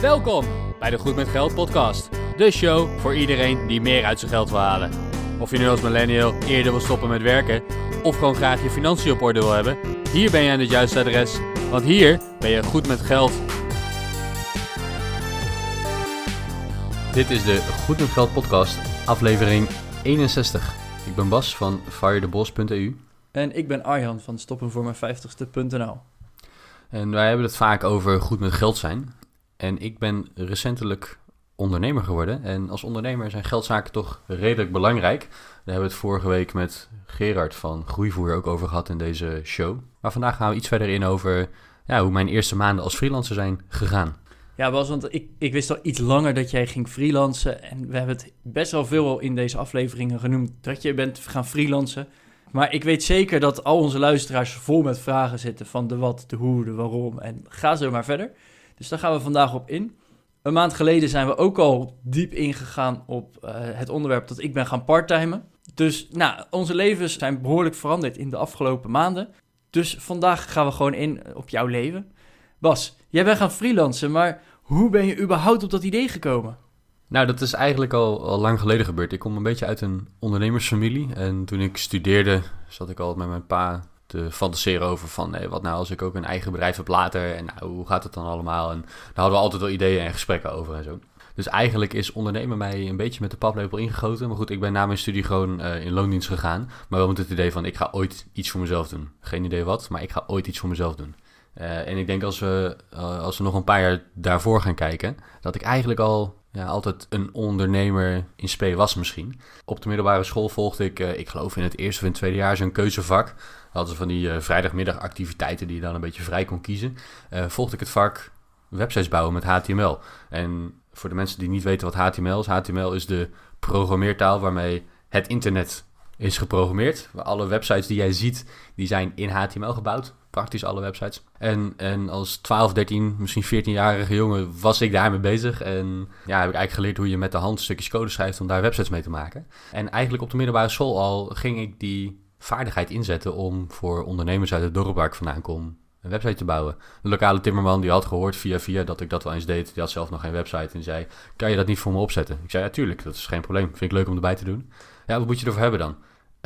Welkom bij de Goed met Geld podcast. De show voor iedereen die meer uit zijn geld wil halen. Of je nu als millennial eerder wil stoppen met werken of gewoon graag je financiën op orde wil hebben, hier ben je aan het juiste adres, want hier ben je goed met geld. Dit is de Goed met Geld podcast, aflevering 61. Ik ben Bas van firetheboss.eu En ik ben Arjan van stoppenvoormijn50ste.nl. en wij hebben het vaak over goed met geld zijn. En ik ben recentelijk ondernemer geworden. En als ondernemer zijn geldzaken toch redelijk belangrijk. Daar hebben we het vorige week met Gerard van Groeivoer ook over gehad in deze show. Maar vandaag gaan we iets verder in over ja, hoe mijn eerste maanden als freelancer zijn gegaan. Ja, Bas, want ik, ik wist al iets langer dat jij ging freelancen. En we hebben het best wel veel in deze afleveringen genoemd dat je bent gaan freelancen. Maar ik weet zeker dat al onze luisteraars vol met vragen zitten van de wat, de hoe, de waarom. En ga zo maar verder. Dus daar gaan we vandaag op in. Een maand geleden zijn we ook al diep ingegaan op eh, het onderwerp dat ik ben gaan parttimen. Dus nou, onze levens zijn behoorlijk veranderd in de afgelopen maanden. Dus vandaag gaan we gewoon in op jouw leven. Bas, jij bent gaan freelancen, maar hoe ben je überhaupt op dat idee gekomen? Nou, dat is eigenlijk al, al lang geleden gebeurd. Ik kom een beetje uit een ondernemersfamilie. En toen ik studeerde, zat ik al met mijn pa te fantaseren over van... Nee, wat nou als ik ook een eigen bedrijf heb later? En nou, hoe gaat het dan allemaal? En daar hadden we altijd wel ideeën en gesprekken over en zo. Dus eigenlijk is ondernemen mij een beetje met de paplepel ingegoten. Maar goed, ik ben na mijn studie gewoon eh, in loondienst gegaan. Maar wel met het idee van, ik ga ooit iets voor mezelf doen. Geen idee wat, maar ik ga ooit iets voor mezelf doen. Uh, en ik denk als we, uh, als we nog een paar jaar daarvoor gaan kijken, dat ik eigenlijk al ja, altijd een ondernemer in spe was misschien. Op de middelbare school volgde ik, ik geloof in het eerste of in het tweede jaar, zo'n keuzevak. Hadden van die vrijdagmiddagactiviteiten die je dan een beetje vrij kon kiezen. volgde ik het vak websites bouwen met HTML. En voor de mensen die niet weten wat HTML is, HTML is de programmeertaal waarmee het internet is geprogrammeerd. Alle websites die jij ziet, die zijn in HTML gebouwd. Praktisch alle websites. En, en als 12, 13, misschien 14-jarige jongen was ik daarmee bezig. En ja, heb ik eigenlijk geleerd hoe je met de hand stukjes code schrijft om daar websites mee te maken. En eigenlijk op de middelbare school al ging ik die vaardigheid inzetten om voor ondernemers uit het dorp waar ik vandaan kom een website te bouwen. De lokale timmerman die had gehoord via via dat ik dat wel eens deed. Die had zelf nog geen website en zei, kan je dat niet voor me opzetten? Ik zei, ja tuurlijk, dat is geen probleem. Vind ik leuk om erbij te doen. Ja, wat moet je ervoor hebben dan?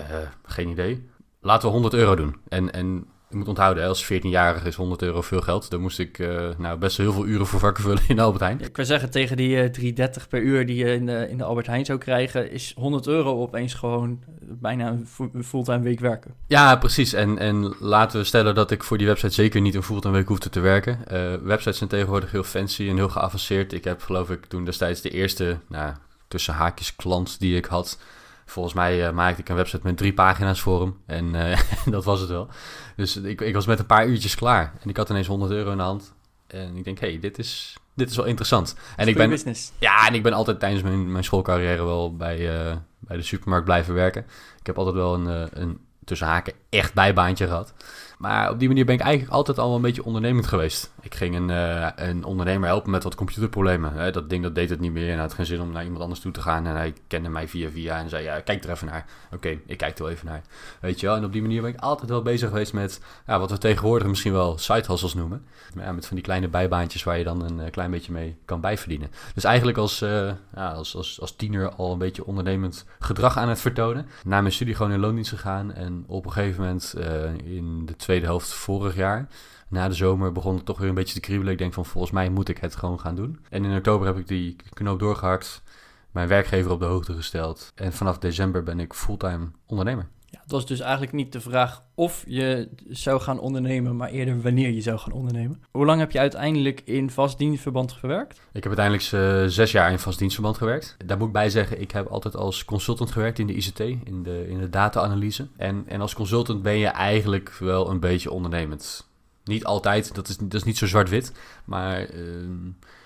Uh, geen idee. Laten we 100 euro doen. En, en je moet onthouden, als 14-jarige is 100 euro veel geld. Daar moest ik uh, nou, best heel veel uren voor vakken vullen in Albert Heijn. Ja, ik wil zeggen, tegen die uh, 3,30 per uur die je in de, in de Albert Heijn zou krijgen... is 100 euro opeens gewoon bijna een fulltime week werken. Ja, precies. En, en laten we stellen dat ik voor die website zeker niet een fulltime week hoefde te werken. Uh, websites zijn tegenwoordig heel fancy en heel geavanceerd. Ik heb geloof ik toen destijds de eerste, nou, tussen haakjes klant die ik had... Volgens mij uh, maakte ik een website met drie pagina's voor hem. En uh, dat was het wel. Dus ik, ik, was met een paar uurtjes klaar. En ik had ineens 100 euro in de hand. En ik denk, hé, hey, dit, is, dit is wel interessant. En ik ben, business. Ja, en ik ben altijd tijdens mijn, mijn schoolcarrière wel bij, uh, bij de supermarkt blijven werken. Ik heb altijd wel een, een tussen haken echt bijbaantje gehad. Maar op die manier ben ik eigenlijk altijd al een beetje ondernemend geweest. Ik ging een, uh, een ondernemer helpen met wat computerproblemen. Dat ding dat deed het niet meer en hij had geen zin om naar iemand anders toe te gaan. En hij kende mij via via en zei, ja, kijk er even naar. Oké, ik kijk er wel even naar. Weet je wel, en op die manier ben ik altijd wel bezig geweest met ja, wat we tegenwoordig misschien wel side noemen. Met van die kleine bijbaantjes waar je dan een klein beetje mee kan bijverdienen. Dus eigenlijk als, uh, ja, als, als, als tiener al een beetje ondernemend gedrag aan het vertonen. Na mijn studie gewoon in loondienst gegaan en op een gegeven moment in de tweede helft vorig jaar na de zomer begon het toch weer een beetje te kriebelen. Ik denk van volgens mij moet ik het gewoon gaan doen. En in oktober heb ik die knoop doorgehakt, mijn werkgever op de hoogte gesteld. En vanaf december ben ik fulltime ondernemer. Ja, het was dus eigenlijk niet de vraag of je zou gaan ondernemen, maar eerder wanneer je zou gaan ondernemen. Hoe lang heb je uiteindelijk in vast dienstverband gewerkt? Ik heb uiteindelijk uh, zes jaar in vast dienstverband gewerkt. Daar moet ik bij zeggen, ik heb altijd als consultant gewerkt in de ICT, in de, in de data-analyse. En, en als consultant ben je eigenlijk wel een beetje ondernemend. Niet altijd, dat is, dat is niet zo zwart-wit. Maar uh,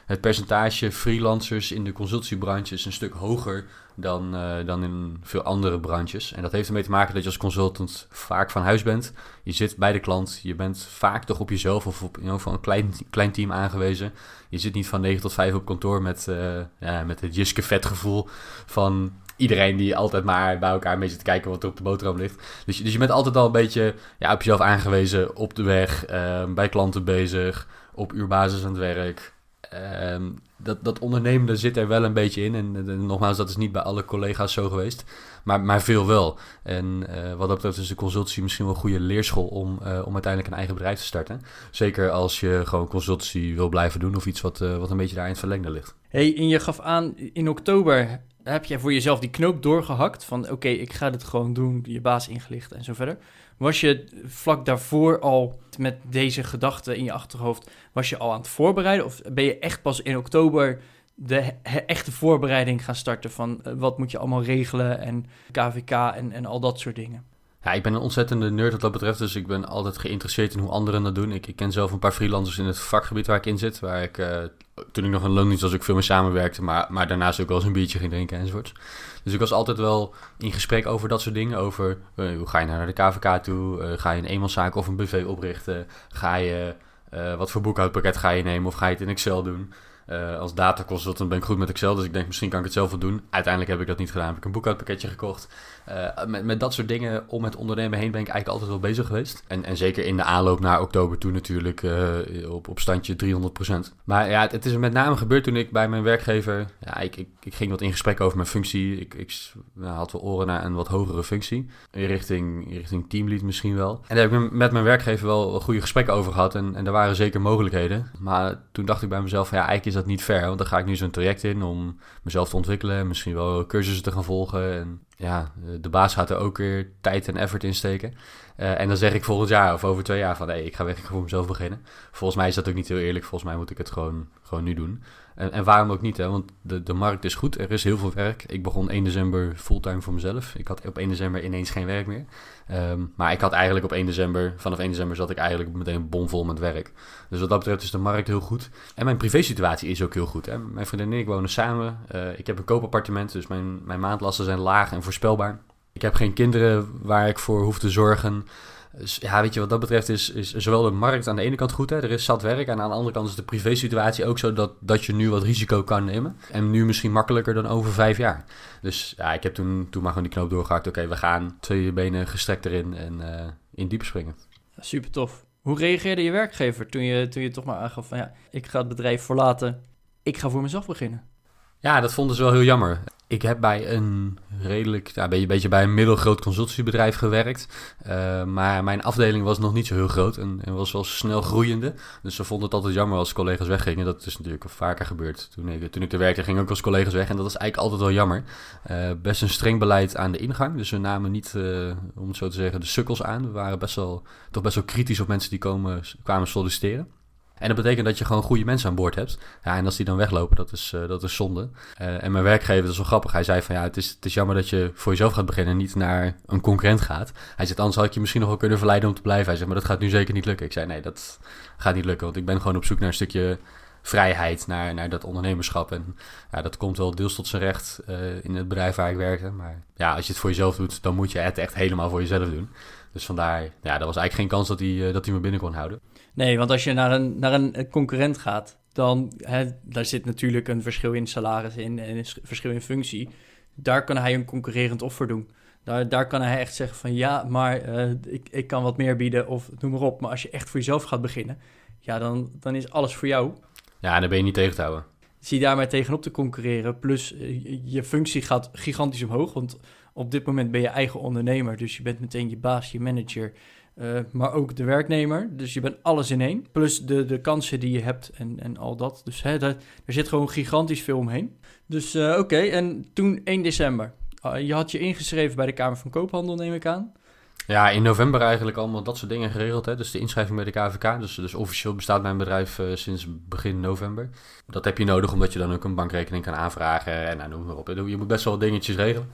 het percentage freelancers in de consultiebranche is een stuk hoger dan, uh, dan in veel andere branches. En dat heeft ermee te maken dat je als consultant vaak van huis bent. Je zit bij de klant, je bent vaak toch op jezelf of op in ieder geval een klein, klein team aangewezen. Je zit niet van 9 tot 5 op kantoor met, uh, ja, met het Jiske vet gevoel van iedereen die altijd maar bij elkaar mee zit te kijken wat er op de boterham ligt. Dus, dus je bent altijd al een beetje ja, op jezelf aangewezen, op de weg, uh, bij klanten bezig, op uurbasis aan het werk. Ehm, dat, dat ondernemende zit er wel een beetje in. En, nogmaals, dat is niet bij alle collega's zo geweest. Maar, maar veel wel. En uh, wat dat betreft is de consultancy misschien wel een goede leerschool om, uh, om uiteindelijk een eigen bedrijf te starten. Zeker als je gewoon consultancy wil blijven doen of iets wat, uh, wat een beetje daar in het verlengde ligt. Hey, en je gaf aan, in oktober heb jij voor jezelf die knoop doorgehakt van oké, ik ga dit gewoon doen, je baas ingelicht en zo verder. Was je vlak daarvoor al met deze gedachten in je achterhoofd, was je al aan het voorbereiden? Of ben je echt pas in oktober de echte voorbereiding gaan starten van uh, wat moet je allemaal regelen en KVK en, en al dat soort dingen? Ja, ik ben een ontzettende nerd wat dat betreft, dus ik ben altijd geïnteresseerd in hoe anderen dat doen. Ik, ik ken zelf een paar freelancers in het vakgebied waar ik in zit, waar ik uh, toen ik nog een loondienst was, ik veel mee samenwerkte, maar, maar daarnaast ook wel eens een biertje ging drinken enzovoorts. Dus ik was altijd wel in gesprek over dat soort dingen, over uh, hoe ga je nou naar de KVK toe, uh, ga je een eenmanszaak of een buffet oprichten, ga je, wat voor boekhoudpakket ga je nemen of ga je het in Excel doen. Uh, als dataconsultant ben ik goed met Excel, dus ik denk misschien kan ik het zelf wel doen. Uiteindelijk heb ik dat niet gedaan, heb ik een boekhoudpakketje gekocht. Uh, met, met dat soort dingen om het ondernemen heen ben ik eigenlijk altijd wel bezig geweest. En, en zeker in de aanloop naar oktober toe natuurlijk uh, op, op standje 300%. Maar ja, het, is met name gebeurd toen ik bij mijn werkgever... Ja, ik, ik, ging wat in gesprek over mijn functie. Ik, ik had wel oren naar een wat hogere functie. In richting, in richting teamlead misschien wel. En daar heb ik met mijn werkgever wel goede gesprekken over gehad. En, en er waren zeker mogelijkheden. Maar toen dacht ik bij mezelf van ja, eigenlijk is dat niet fair. Want dan ga ik nu zo'n traject in om mezelf te ontwikkelen. Misschien wel cursussen te gaan volgen. En ja, de baas gaat er ook weer tijd en effort in steken. Uh, en dan zeg ik volgend jaar of over twee jaar van... hé, ik ga weg, ik ga voor mezelf beginnen. Volgens mij is dat ook niet heel eerlijk. Volgens mij moet ik het gewoon, gewoon nu doen. En, waarom ook niet, hè? want de, de markt is goed. Er is heel veel werk. Ik begon 1 december fulltime voor mezelf. Ik had op 1 december ineens geen werk meer. Um, maar ik had eigenlijk op 1 december... vanaf 1 december zat ik eigenlijk meteen bomvol met werk. Dus wat dat betreft is de markt heel goed. En mijn privésituatie is ook heel goed. Hè? Mijn vriendin en ik wonen samen. Uh, ik heb een koopappartement, dus mijn, mijn maandlasten zijn laag en voorspelbaar. Ik heb geen kinderen waar ik voor hoef te zorgen. Dus ja, weet je, wat dat betreft is, is zowel de markt aan de ene kant goed, hè, er is zat werk. En aan de andere kant is de privésituatie ook zo dat, dat je nu wat risico kan nemen. En nu misschien makkelijker dan over vijf jaar. Dus ja, ik heb toen, toen maar gewoon die knoop doorgehakt. Oké, we gaan twee benen gestrekt erin en uh, in diep springen. super tof. Hoe reageerde je werkgever toen je, toen je toch maar aangaf van ja, ik ga het bedrijf verlaten. Ik ga voor mezelf beginnen. Ja, dat vonden ze wel heel jammer. Ik heb bij een redelijk, ja, een beetje bij een middelgroot consultiebedrijf gewerkt. Uh, maar mijn afdeling was nog niet zo heel groot en, en, was wel snel groeiende. Dus ze vonden het altijd jammer als collega's weggingen. Dat is natuurlijk vaker gebeurd. Toen ik, toen ik er werkte, gingen ook als collega's weg. En dat is eigenlijk altijd wel jammer. Uh, best een streng beleid aan de ingang. Dus we namen niet, uh, om zo te zeggen, de sukkels aan. We waren best wel, toch best wel kritisch op mensen die komen, kwamen solliciteren. En dat betekent dat je gewoon goede mensen aan boord hebt. Ja, en als die dan weglopen, dat is, uh, dat is zonde. Uh, en mijn werkgever, dat is wel grappig. Hij zei van ja, het is, het is jammer dat je voor jezelf gaat beginnen en niet naar een concurrent gaat. Hij zegt, anders had ik je misschien nog wel kunnen verleiden om te blijven. Hij zegt, maar dat gaat nu zeker niet lukken. Ik zei, nee, dat gaat niet lukken. Want ik ben gewoon op zoek naar een stukje vrijheid, naar, naar dat ondernemerschap. En ja, dat komt wel deels tot zijn recht uh, in het bedrijf waar ik werkte. Maar ja, als je het voor jezelf doet, dan moet je het echt helemaal voor jezelf doen. Dus vandaar, ja, er was eigenlijk geen kans dat hij, dat hij me binnen kon houden. Nee, want als je naar een, naar een concurrent gaat, dan hè, daar zit natuurlijk een verschil in salaris in en een verschil in functie. Daar kan hij een concurrerend offer doen. Daar, daar kan hij echt zeggen van ja, maar uh, ik, ik kan wat meer bieden of noem maar op. Maar als je echt voor jezelf gaat beginnen, ja, dan, dan is alles voor jou. Ja, dan ben je niet tegen te houden. Zie daar maar tegenop te concurreren. Plus uh, je functie gaat gigantisch omhoog, want op dit moment ben je eigen ondernemer. Dus je bent meteen je baas, je manager, uh, maar ook de werknemer. Dus je bent alles in één. Plus de, de kansen die je hebt en, en al dat. Dus hè, daar, er zit gewoon gigantisch veel omheen. Dus uh, oké, en toen 1 december. Uh, je had je ingeschreven bij de Kamer van Koophandel, neem ik aan. Ja, in november eigenlijk allemaal dat soort dingen geregeld. Hè? Dus de inschrijving bij de KVK. Dus, dus officieel bestaat mijn bedrijf uh, sinds begin november. Dat heb je nodig omdat je dan ook een bankrekening kan aanvragen. En nou, noem maar op. Je moet best wel dingetjes regelen.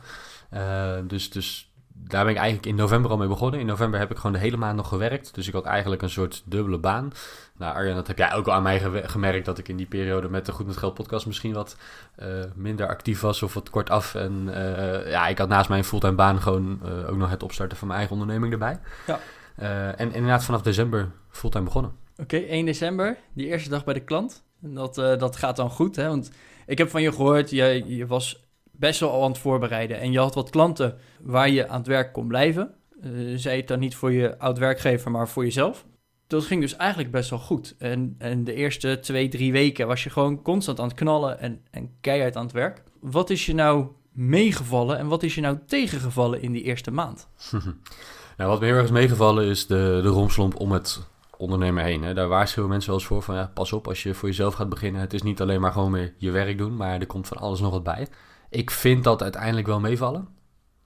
Uh, dus, dus daar ben ik eigenlijk in november al mee begonnen. In november heb ik gewoon de hele maand nog gewerkt. Dus ik had eigenlijk een soort dubbele baan. Nou, Arjan, dat heb jij ook al aan mij gemerkt dat ik in die periode met de Goed met Geld podcast misschien wat uh, minder actief was of wat kort af. En uh, ja, ik had naast mijn fulltime baan gewoon uh, ook nog het opstarten van mijn eigen onderneming erbij. Ja. en inderdaad vanaf december fulltime begonnen. Oké, okay, 1 december, die eerste dag bij de klant. En dat, dat gaat dan goed, hè? Want ik heb van je gehoord, je, je was best wel al aan het voorbereiden. En je had wat klanten waar je aan het werk kon blijven. Uh, zij het dan niet voor je oud-werkgever, maar voor jezelf. dat ging dus eigenlijk best wel goed. En, en de eerste twee, drie weken was je gewoon constant aan het knallen en, en keihard aan het werk. Wat is je nou meegevallen en wat is je nou tegengevallen in die eerste maand? nou, wat me heel erg is meegevallen is de, de romslomp om het ondernemer heen. Hè. Daar waarschuwen mensen wel eens voor van ja, pas op als je voor jezelf gaat beginnen. Het is niet alleen maar gewoon weer je werk doen, maar er komt van alles nog wat bij. Ik vind dat uiteindelijk wel meevallen.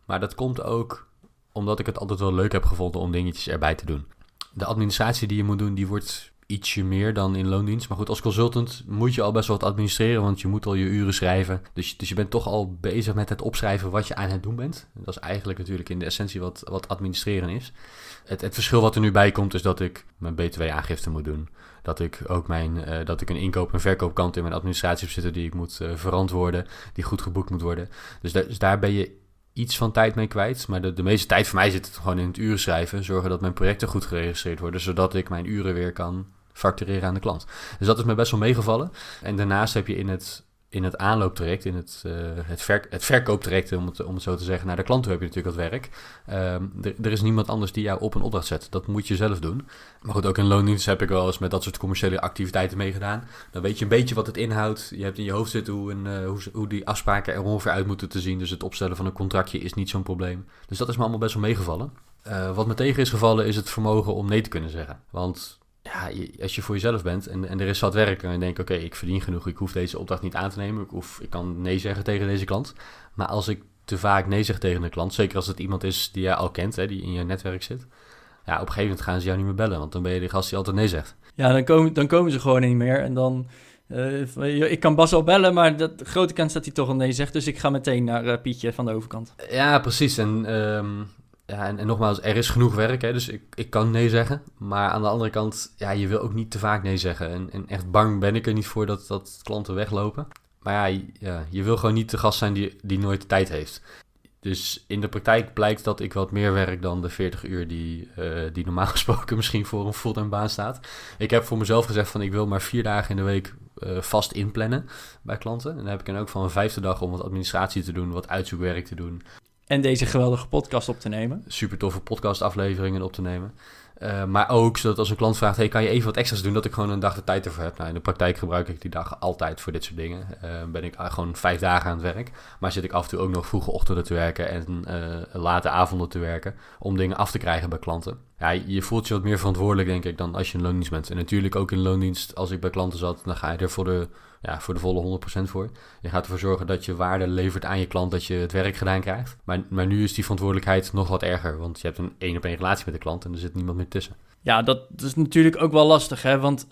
Maar dat komt ook omdat ik het altijd wel leuk heb gevonden om dingetjes erbij te doen. De administratie die je moet doen, die wordt ietsje meer dan in loondienst. Maar goed, als consultant moet je al best wel wat administreren, want je moet al je uren schrijven. Dus, dus je bent toch al bezig met het opschrijven wat je aan het doen bent. Dat is eigenlijk natuurlijk in de essentie wat, wat administreren is. Het, het verschil wat er nu bij komt is dat ik mijn btw-aangifte moet doen. Dat ik ook mijn, uh, dat ik een inkoop- en verkoopkant in mijn administratie heb zitten die ik moet uh, verantwoorden, die goed geboekt moet worden. Dus, dus daar ben je iets van tijd mee kwijt. Maar de, de meeste tijd voor mij zit het gewoon in het uren schrijven. Zorgen dat mijn projecten goed geregistreerd worden. Zodat ik mijn uren weer kan factureren aan de klant. Dus dat is me best wel meegevallen. En daarnaast heb je in het, in het aanlooptraject, in het, uh, het, ver, het verkooptraject, om het, om het zo te zeggen, naar de klant heb je natuurlijk dat werk. Um, er is niemand anders die jou op een opdracht zet. Dat moet je zelf doen. Maar goed, ook in loondienst heb ik wel eens met dat soort commerciële activiteiten meegedaan. Dan weet je een beetje wat het inhoudt. Je hebt in je hoofd zitten hoe, een, uh, hoe, hoe die afspraken er ongeveer uit moeten te zien. Dus het opstellen van een contractje is niet zo'n probleem. Dus dat is me allemaal best wel meegevallen. Uh, wat me tegen is gevallen is het vermogen om nee te kunnen zeggen. Want ja, als je voor jezelf bent en, en er is zat werk en je denkt, oké, ik verdien genoeg, ik hoef deze opdracht niet aan te nemen, ik, hoef, ik kan nee zeggen tegen deze klant. Maar als ik te vaak nee zeg tegen een klant, zeker als het iemand is die jij al kent, hè, die in je netwerk zit, ja, op een gegeven moment gaan ze jou niet meer bellen, want dan ben je de gast die altijd nee zegt. Ja, dan komen, dan komen ze gewoon niet meer en dan... Uh, ik kan Bas al bellen, maar de grote kans dat hij toch een nee zegt. Dus ik ga meteen naar uh, Pietje van de overkant. Ja, precies. En um, ja, en, nogmaals, er is genoeg werk, hè, dus ik, ik kan nee zeggen. Maar aan de andere kant, ja, je wil ook niet te vaak nee zeggen. En, en echt bang ben ik er niet voor dat, dat klanten weglopen. Maar ja, je wil gewoon niet de gast zijn die, die nooit de tijd heeft. Dus in de praktijk blijkt dat ik wat meer werk dan de 40 uur die, uh, die normaal gesproken misschien voor een fulltime baan staat. Ik heb voor mezelf gezegd van ik wil maar vier dagen in de week uh, vast inplannen bij klanten. En dan heb ik dan ook van een vijfde dag om wat administratie te doen, wat uitzoekwerk te doen. En deze geweldige podcast op te nemen. Super toffe podcastafleveringen op te nemen. Uh, maar ook zodat als een klant vraagt: hey, kan je even wat extra's doen? Dat ik gewoon een dag de tijd ervoor heb. Nou, in de praktijk gebruik ik die dagen altijd voor dit soort dingen. Uh, ben ik gewoon vijf dagen aan het werk. Maar zit ik af en toe ook nog vroege ochtenden te werken en late avonden te werken. Om dingen af te krijgen bij klanten. Ja, je voelt je wat meer verantwoordelijk, denk ik, dan als je in loondienst bent. En natuurlijk ook in loondienst, als ik bij klanten zat, dan ga je er voor de ja, voor de volle 100% voor. Je gaat ervoor zorgen dat je waarde levert aan je klant, dat je het werk gedaan krijgt. Maar, maar nu is die verantwoordelijkheid nog wat erger, want je hebt een één op één relatie met de klant en er zit niemand meer tussen. Ja, dat, is natuurlijk ook wel lastig, hè? want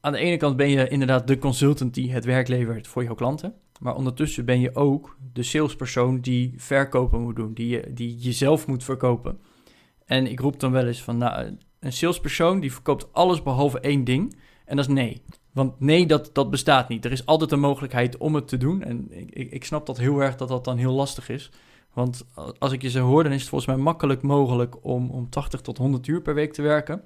aan de ene kant ben je inderdaad de consultant die het werk levert voor jouw klanten. Maar ondertussen ben je ook de salespersoon die verkopen moet doen, die, je, die jezelf moet verkopen. En ik roep dan wel eens van, nou, een salespersoon die verkoopt alles behalve één ding. En dat is nee. Want nee, dat, dat bestaat niet. Er is altijd een mogelijkheid om het te doen. En ik, ik, ik snap dat heel erg dat dat dan heel lastig is. Want als ik je zo hoor, dan is het volgens mij makkelijk mogelijk om, om 80 tot 100 uur per week te werken.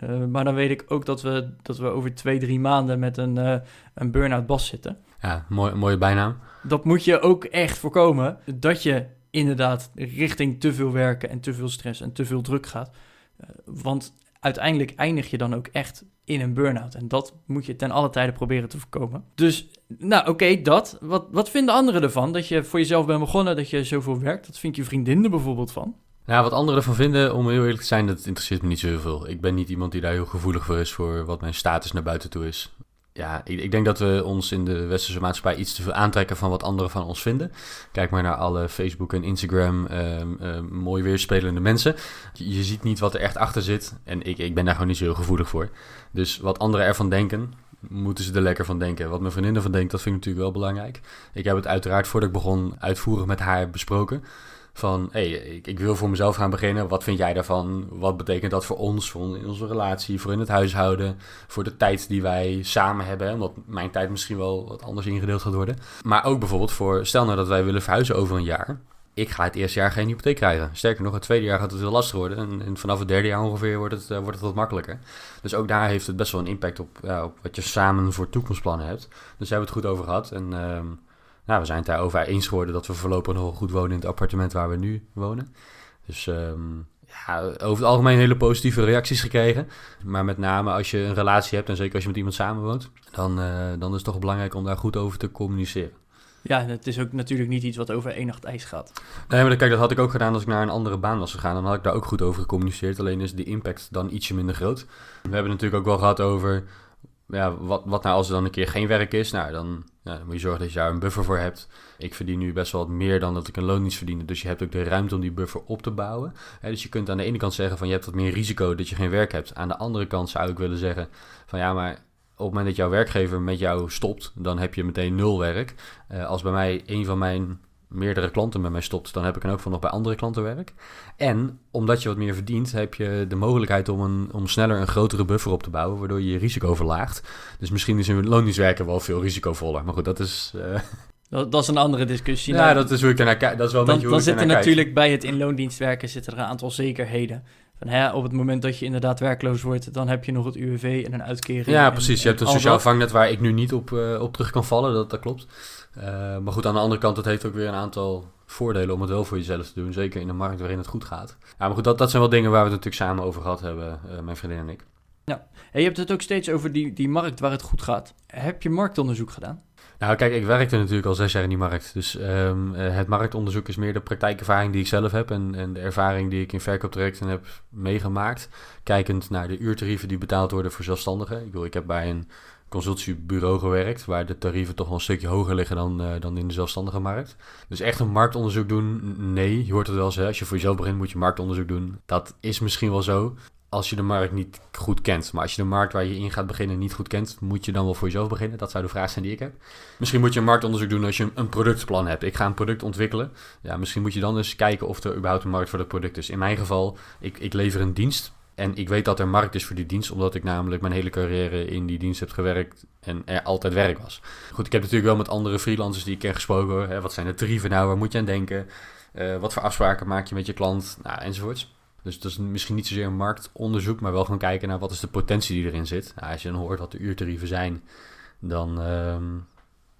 Uh, maar dan weet ik ook dat we, dat we over twee, drie maanden met een, uh, een burn-out bas zitten. Ja, mooi, mooie bijnaam. Dat moet je ook echt voorkomen. Dat je inderdaad richting te veel werken en te veel stress en te veel druk gaat. Uh, want uiteindelijk eindig je dan ook echt in een burn-out. En dat moet je ten alle tijde proberen te voorkomen. Dus, nou oké, dat. Wat, wat vinden anderen ervan? Dat je voor jezelf bent begonnen, dat je zoveel werkt. Dat vindt je vriendin er bijvoorbeeld van? Nou, wat anderen ervan vinden, om heel eerlijk te zijn, dat interesseert me niet zo heel veel. Ik ben niet iemand die daar heel gevoelig voor is voor wat mijn status naar buiten toe is ja, ik, ik, denk dat we ons in de westerse maatschappij iets te veel aantrekken van wat anderen van ons vinden. Kijk maar naar alle Facebook en Instagram uh, mooi weerspelende mensen. Je, je, ziet niet wat er echt achter zit. En ik, ik ben daar gewoon niet zo heel gevoelig voor. Dus wat anderen ervan denken, moeten ze er lekker van denken. Wat mijn vriendin ervan denkt, dat vind ik natuurlijk wel belangrijk. Ik heb het uiteraard voordat ik begon uitvoerig met haar besproken van hey, ik, wil voor mezelf gaan beginnen. Wat vind jij daarvan? Wat betekent dat voor ons, voor in onze relatie, voor in het huishouden, voor de tijd die wij samen hebben? Omdat mijn tijd misschien wel wat anders ingedeeld gaat worden. Maar ook bijvoorbeeld voor, stel nou dat wij willen verhuizen over een jaar. Ik ga het eerste jaar geen hypotheek krijgen. Sterker nog, het tweede jaar gaat het heel lastig worden. En, vanaf het derde jaar ongeveer wordt het, uh, wordt het wat makkelijker. Dus ook daar heeft het best wel een impact op, op wat je samen voor toekomstplannen hebt. Dus daar hebben we het goed over gehad. En uh, nou, we zijn het daarover eens geworden dat we voorlopig nog goed wonen in het appartement waar we nu wonen. Dus um, ja, over het algemeen hele positieve reacties gekregen. Maar met name als je een relatie hebt en zeker als je met iemand samenwoont, dan, uh, dan is het toch belangrijk om daar goed over te communiceren. Ja, het is ook natuurlijk niet iets wat over één nacht ijs gaat. Nee, maar kijk, dat had ik ook gedaan als ik naar een andere baan was gegaan. Dan had ik daar ook goed over gecommuniceerd. Alleen is de impact dan ietsje minder groot. We hebben natuurlijk ook wel gehad over ja, wat, wat nou als er dan een keer geen werk is? Nou, dan, ja, dan moet je zorgen dat je daar een buffer voor hebt. Ik verdien nu best wel wat meer dan dat ik een loondienst verdiende. Dus je hebt ook de ruimte om die buffer op te bouwen. dus je kunt aan de ene kant zeggen van je hebt wat meer risico dat je geen werk hebt. Aan de andere kant zou ik willen zeggen van ja, maar op het moment dat jouw werkgever met jou stopt, dan heb je meteen nul werk. Uh, als bij mij een van mijn meerdere klanten met mij stopt, dan heb ik dan ook van nog bij andere klanten werk. En omdat je wat meer verdient, heb je de mogelijkheid om, een, om sneller een grotere buffer op te bouwen, waardoor je je risico verlaagt. Dus misschien is een loondienstwerker wel veel risicovoller. Maar goed, dat is... Uh... Dat, dat, is een andere discussie. Ja, dat is hoe ik daarnaar kijk. Dat is wel dan, een beetje hoe dan zitten natuurlijk bij het in loondienstwerken zitten er een aantal zekerheden. Van, hè, op het moment dat je inderdaad werkloos wordt, dan heb je nog het UWV en een uitkering. Ja, precies. je hebt een sociaal vangnet waar ik nu niet op, uh, op terug kan vallen. Dat, dat klopt. Uh, maar goed, aan de andere kant, het heeft ook weer een aantal voordelen om het wel voor jezelf te doen. Zeker in een markt waarin het goed gaat. Ja, maar goed, dat, dat zijn wel dingen waar we het natuurlijk samen over gehad hebben, uh, mijn vriendin en ik. Ja, en je hebt het ook steeds over die, die markt waar het goed gaat. Heb je marktonderzoek gedaan? Nou, kijk, ik werkte natuurlijk al zes jaar in die markt. Dus um, het marktonderzoek is meer de praktijkervaring die ik zelf heb en, en de ervaring die ik in verkooptrajecten heb meegemaakt. Kijkend naar de uurtarieven die betaald worden voor zelfstandigen. Ik bedoel, ik heb bij een consultiebureau gewerkt, waar de tarieven toch wel een stukje hoger liggen dan, uh, dan in de zelfstandige markt. Dus echt een marktonderzoek doen, nee. Je hoort het wel eens, als je voor jezelf begint moet je marktonderzoek doen. Dat is misschien wel zo, als je de markt niet goed kent. Maar als je de markt waar je in gaat beginnen niet goed kent, moet je dan wel voor jezelf beginnen. Dat zou de vraag zijn die ik heb. Misschien moet je een marktonderzoek doen als je een productplan hebt. Ik ga een product ontwikkelen. Ja, misschien moet je dan eens kijken of er überhaupt een markt voor dat product is. In mijn geval, ik, ik lever een dienst. En ik weet dat er markt is voor die dienst, omdat ik namelijk mijn hele carrière in die dienst heb gewerkt en er altijd werk was. Goed, ik heb natuurlijk wel met andere freelancers die ik ken gesproken. Hè, wat zijn de tarieven nou, waar moet je aan denken? Uh, wat voor afspraken maak je met je klant? Nou, enzovoorts. Dus dat is misschien niet zozeer een marktonderzoek, maar wel gewoon kijken naar wat is de potentie die erin zit. Als je dan hoort wat de uurtarieven zijn, dan, uh,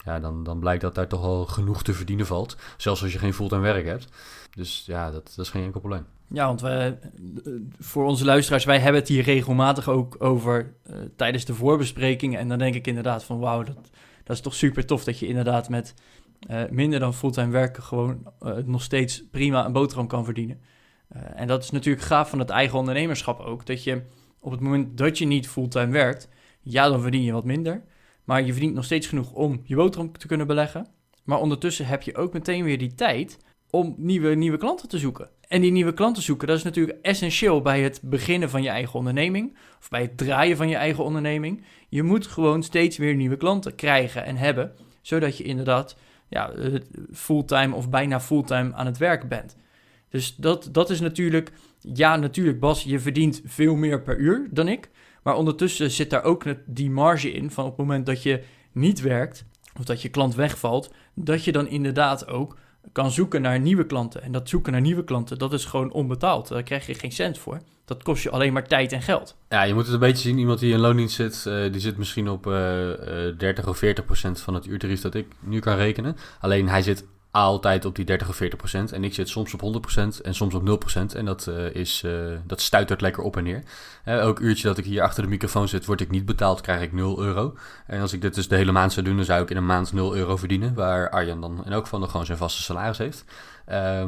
ja, dan, dan blijkt dat daar toch al genoeg te verdienen valt. Zelfs als je geen fulltime werk hebt. Dus ja, dat, dat is geen enkel probleem. Ja, want we, voor onze luisteraars, wij hebben het hier regelmatig ook over uh, tijdens de voorbespreking. En dan denk ik inderdaad van wauw, dat, dat is toch super tof dat je inderdaad met uh, minder dan fulltime werken gewoon nog steeds prima een boterham kan verdienen. Uh, en dat is natuurlijk gaaf van het eigen ondernemerschap ook. Dat je op het moment dat je niet fulltime werkt, ja, dan verdien je wat minder. Maar je verdient nog steeds genoeg om je boterham te kunnen beleggen. Maar ondertussen heb je ook meteen weer die tijd om nieuwe, nieuwe klanten te zoeken. En die nieuwe klanten zoeken, dat is natuurlijk essentieel bij het beginnen van je eigen onderneming. Of bij het draaien van je eigen onderneming. Je moet gewoon steeds weer nieuwe klanten krijgen en hebben. Zodat je inderdaad ja, fulltime of bijna fulltime aan het werk bent. Dus dat, dat is natuurlijk, ja, natuurlijk, Bas, je verdient veel meer per uur dan ik. Maar ondertussen zit daar ook die marge in van op het moment dat je niet werkt of dat je klant wegvalt, dat je dan inderdaad ook kan zoeken naar nieuwe klanten. En dat zoeken naar nieuwe klanten, dat is gewoon onbetaald. Daar krijg je geen cent voor. Dat kost je alleen maar tijd en geld. Ja, je moet het een beetje zien. Iemand die in loondienst zit, uh, die zit misschien op uh, uh, 30 of 40 procent van het uurtarief dat ik nu kan rekenen. Alleen hij zit altijd op die 30 of 40 procent. En ik zit soms op 100 procent en soms op 0 procent. En dat, uh, is, uh, dat stuitert lekker op en neer. Elk uurtje dat ik hier achter de microfoon zit, word ik niet betaald, krijg ik 0 euro. En als ik dit dus de hele maand zou doen, dan zou ik in een maand 0 euro verdienen. Waar Arjan dan in elk geval nog gewoon zijn vaste salaris heeft.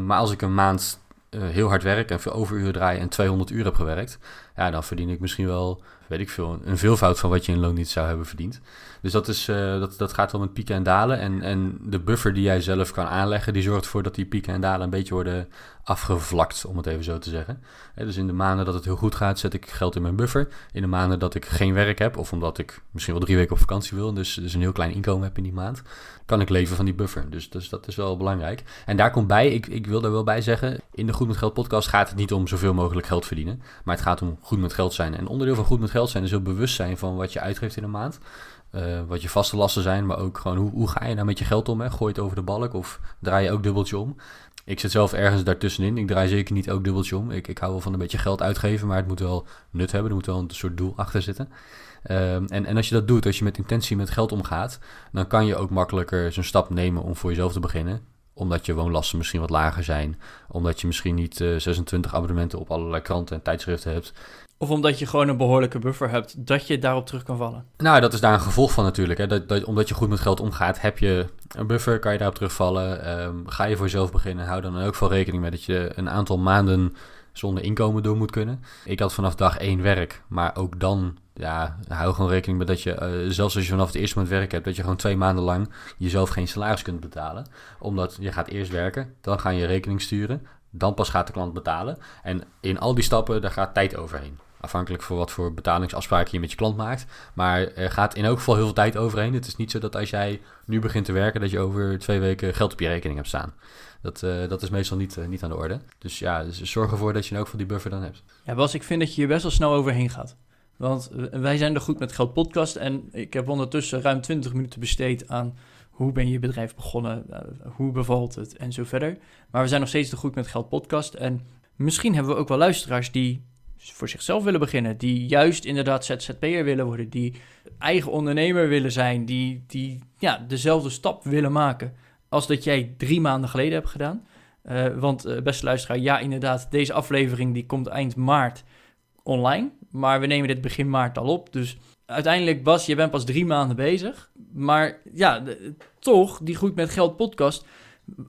maar als ik een maand heel hard werk en veel overuren draai en 200 uur heb gewerkt, ja, dan verdien ik misschien wel, weet ik veel, een veelvoud van wat je in loon niet zou hebben verdiend. Dus dat, is, uh, dat, dat gaat wel met pieken en dalen. En, en de buffer die jij zelf kan aanleggen, die zorgt ervoor dat die pieken en dalen een beetje worden afgevlakt, om het even zo te zeggen. dus in de maanden dat het heel goed gaat, zet ik geld in mijn buffer. In de maanden dat ik geen werk heb, of omdat ik misschien wel drie weken op vakantie wil, dus, dus een heel klein inkomen heb in die maand, kan ik leven van die buffer. Dus, dus dat is wel belangrijk. En daar komt bij, ik, ik wil daar wel bij zeggen, in de Goed met Geld podcast gaat het niet om zoveel mogelijk geld verdienen, maar het gaat om goed met geld zijn. En onderdeel van goed met geld zijn is heel bewust zijn van wat je uitgeeft in een maand. Uh, wat je vaste lasten zijn, maar ook gewoon hoe, hoe ga je nou met je geld om? Hè? Gooi het over de balk of draai je ook dubbeltje om? Ik zit zelf ergens daartussenin. Ik draai zeker niet ook dubbeltje om. Ik, ik hou wel van een beetje geld uitgeven, maar het moet wel nut hebben. Er moet wel een soort doel achter zitten. Um, en, en als je dat doet, als je met intentie met geld omgaat, dan kan je ook makkelijker zo'n stap nemen om voor jezelf te beginnen omdat je woonlasten misschien wat lager zijn. Omdat je misschien niet 26 abonnementen op allerlei kranten en tijdschriften hebt. Of omdat je gewoon een behoorlijke buffer hebt, dat je daarop terug kan vallen. Nou, dat is daar een gevolg van natuurlijk. Hè. Dat, dat, omdat je goed met geld omgaat, heb je een buffer, kan je daarop terugvallen. Ehm, ga je voor jezelf beginnen, hou dan ook wel rekening met dat je een aantal maanden zonder inkomen door moet kunnen. Ik had vanaf dag één werk, maar ook dan, ja, hou gewoon rekening met dat je, uh, zelfs als je vanaf het eerste moment werk hebt, dat je gewoon twee maanden lang jezelf geen salaris kunt betalen. Omdat je gaat eerst werken, dan ga je rekening sturen, dan pas gaat de klant betalen. En in al die stappen, daar gaat tijd overheen. Afhankelijk van wat voor betalingsafspraken je met je klant maakt. Maar er gaat in elk geval heel veel tijd overheen. Het is niet zo dat als jij nu begint te werken, dat je over twee weken geld op je rekening hebt staan. Dat, uh, dat is meestal niet, uh, niet aan de orde. Dus ja, dus zorg ervoor dat je ook van die buffer dan hebt. Ja, Bas, ik vind dat je hier best wel snel overheen gaat. Want wij zijn er goed met Geld Podcast. En ik heb ondertussen ruim 20 minuten besteed aan hoe ben je bedrijf begonnen, uh, hoe bevalt het en zo verder. Maar we zijn nog steeds de Goed met Geld podcast. En misschien hebben we ook wel luisteraars die voor zichzelf willen beginnen. Die juist inderdaad ZZP'er willen worden. Die eigen ondernemer willen zijn. Die, die ja, dezelfde stap willen maken als dat jij drie maanden geleden hebt gedaan. Uh, want uh, beste luisteraar, ja inderdaad, deze aflevering die komt eind maart online. Maar we nemen dit begin maart al op. Dus uiteindelijk, Bas, je bent pas drie maanden bezig. Maar ja, toch, die Goed met Geld podcast.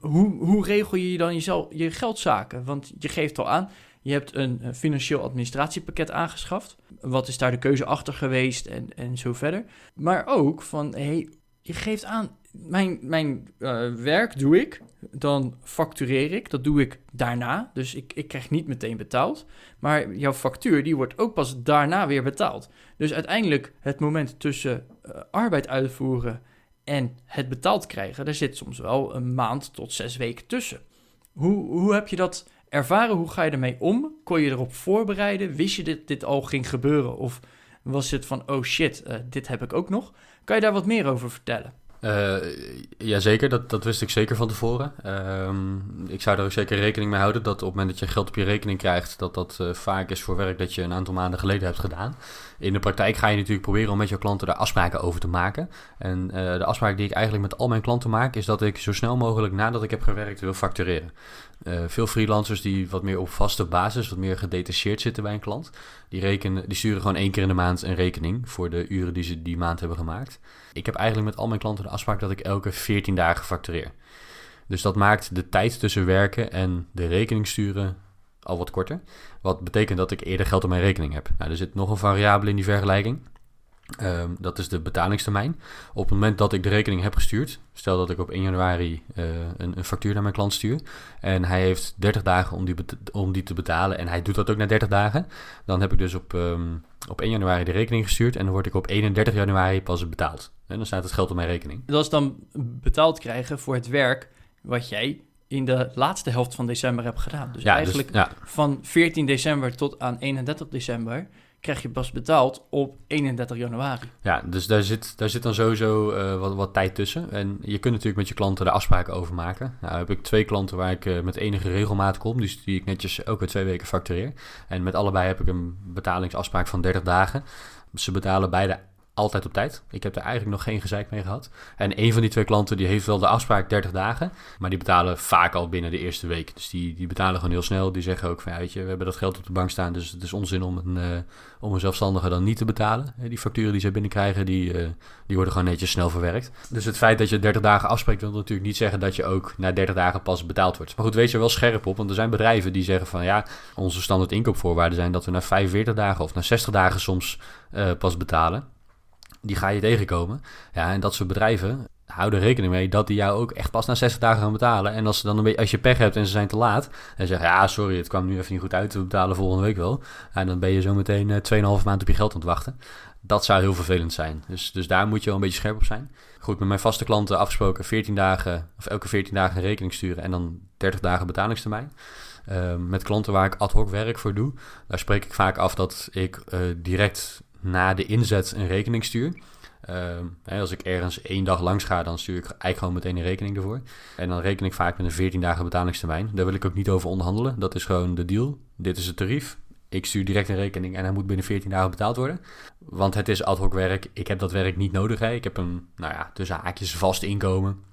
Hoe, hoe regel je dan jezelf, je geldzaken? Want je geeft al aan, je hebt een financieel administratiepakket aangeschaft. Wat is daar de keuze achter geweest en, en zo verder. Maar ook van, hey, je geeft aan, mijn, mijn uh, werk doe ik, dan factureer ik. Dat doe ik daarna, dus ik, ik krijg niet meteen betaald. Maar jouw factuur, die wordt ook pas daarna weer betaald. Dus uiteindelijk het moment tussen uh, arbeid uitvoeren en het betaald krijgen... daar zit soms wel een maand tot zes weken tussen. Hoe, hoe heb je dat ervaren? Hoe ga je ermee om? Kon je erop voorbereiden? Wist je dat dit al ging gebeuren? Of was het van, oh shit, uh, dit heb ik ook nog? Kan je daar wat meer over vertellen? Uh, jazeker, dat, dat wist ik zeker van tevoren. Um, ik zou er ook zeker rekening mee houden dat op het moment dat je geld op je rekening krijgt, dat dat uh, vaak is voor werk dat je een aantal maanden geleden hebt gedaan. In de praktijk ga je natuurlijk proberen om met je klanten daar afspraken over te maken. En de afspraak die ik eigenlijk met al mijn klanten maak, is dat ik zo snel mogelijk nadat ik heb gewerkt wil factureren. Uh, veel freelancers die wat meer op vaste basis, wat meer gedetacheerd zitten bij een klant, die, rekenen, die sturen gewoon één keer in de maand een rekening voor de uren die ze die maand hebben gemaakt. Ik heb eigenlijk met al mijn klanten de afspraak dat ik elke 14 dagen factureer. Dus dat maakt de tijd tussen werken en de rekening sturen al wat korter. Wat betekent dat ik eerder geld op mijn rekening heb. Nou, er zit nog een variabele in die vergelijking. Um, dat is de betalingstermijn. Op het moment dat ik de rekening heb gestuurd, stel dat ik op 1 januari uh, een, een, factuur naar mijn klant stuur en hij heeft 30 dagen om die, om die te betalen en hij doet dat ook na 30 dagen, dan heb ik dus op, um, op 1 januari de rekening gestuurd en dan word ik op 31 januari pas betaald. En dan staat het geld op mijn rekening. Dat is dan betaald krijgen voor het werk wat jij in de laatste helft van december hebt gedaan. Dus ja, eigenlijk dus, ja. van 14 december tot aan 31 december krijg je pas betaald op 31 januari. Ja, dus daar zit, daar zit dan sowieso uh, wat, wat tijd tussen. En je kunt natuurlijk met je klanten de afspraken over maken. Nou heb ik twee klanten waar ik uh, met enige regelmaat kom, dus die ik netjes elke twee weken factureer. En met allebei heb ik een betalingsafspraak van 30 dagen. Ze betalen beide altijd op tijd. Ik heb er eigenlijk nog geen gezeik mee gehad. En een van die twee klanten die heeft wel de afspraak 30 dagen, maar die betalen vaak al binnen de eerste week. Dus die, die betalen gewoon heel snel. Die zeggen ook van, weet je, we hebben dat geld op de bank staan, dus het is onzin om een, uh, om een zelfstandige dan niet te betalen. Die facturen die ze binnenkrijgen, die, uh, die worden gewoon netjes snel verwerkt. Dus het feit dat je 30 dagen afspreekt, wil natuurlijk niet zeggen dat je ook na 30 dagen pas betaald wordt. Maar goed, wees er wel scherp op, want er zijn bedrijven die zeggen van, ja, onze standaard inkoopvoorwaarden zijn dat we na 45 dagen of na 60 dagen soms pas betalen die ga je tegenkomen. Ja, en dat soort bedrijven houden rekening mee dat die jou ook echt pas na 60 dagen gaan betalen. En als, ze dan een beetje, als je pech hebt en ze zijn te laat en zeggen, ja, sorry, het kwam nu even niet goed uit, we betalen volgende week wel. En dan ben je zo meteen uh, 2,5 maand op je geld aan het wachten. Dat zou heel vervelend zijn. Dus, dus daar moet je wel een beetje scherp op zijn. Goed, met mijn vaste klanten afgesproken 14 dagen, of elke 14 dagen een rekening sturen en dan 30 dagen betalingstermijn. Uh, met klanten waar ik ad hoc werk voor doe, daar spreek ik vaak af dat ik uh, direct na de inzet een rekening stuur. Hè, als ik ergens één dag langs ga, dan stuur ik eigenlijk gewoon meteen een rekening ervoor. En dan reken ik vaak met een 14 dagen betalingstermijn. Daar wil ik ook niet over onderhandelen. Dat is gewoon de deal. Dit is het tarief. Ik stuur direct een rekening en hij moet binnen 14 dagen betaald worden. Want het is ad hoc werk. Ik heb dat werk niet nodig. Hè. Ik heb een, nou ja, tussen haakjes vast inkomen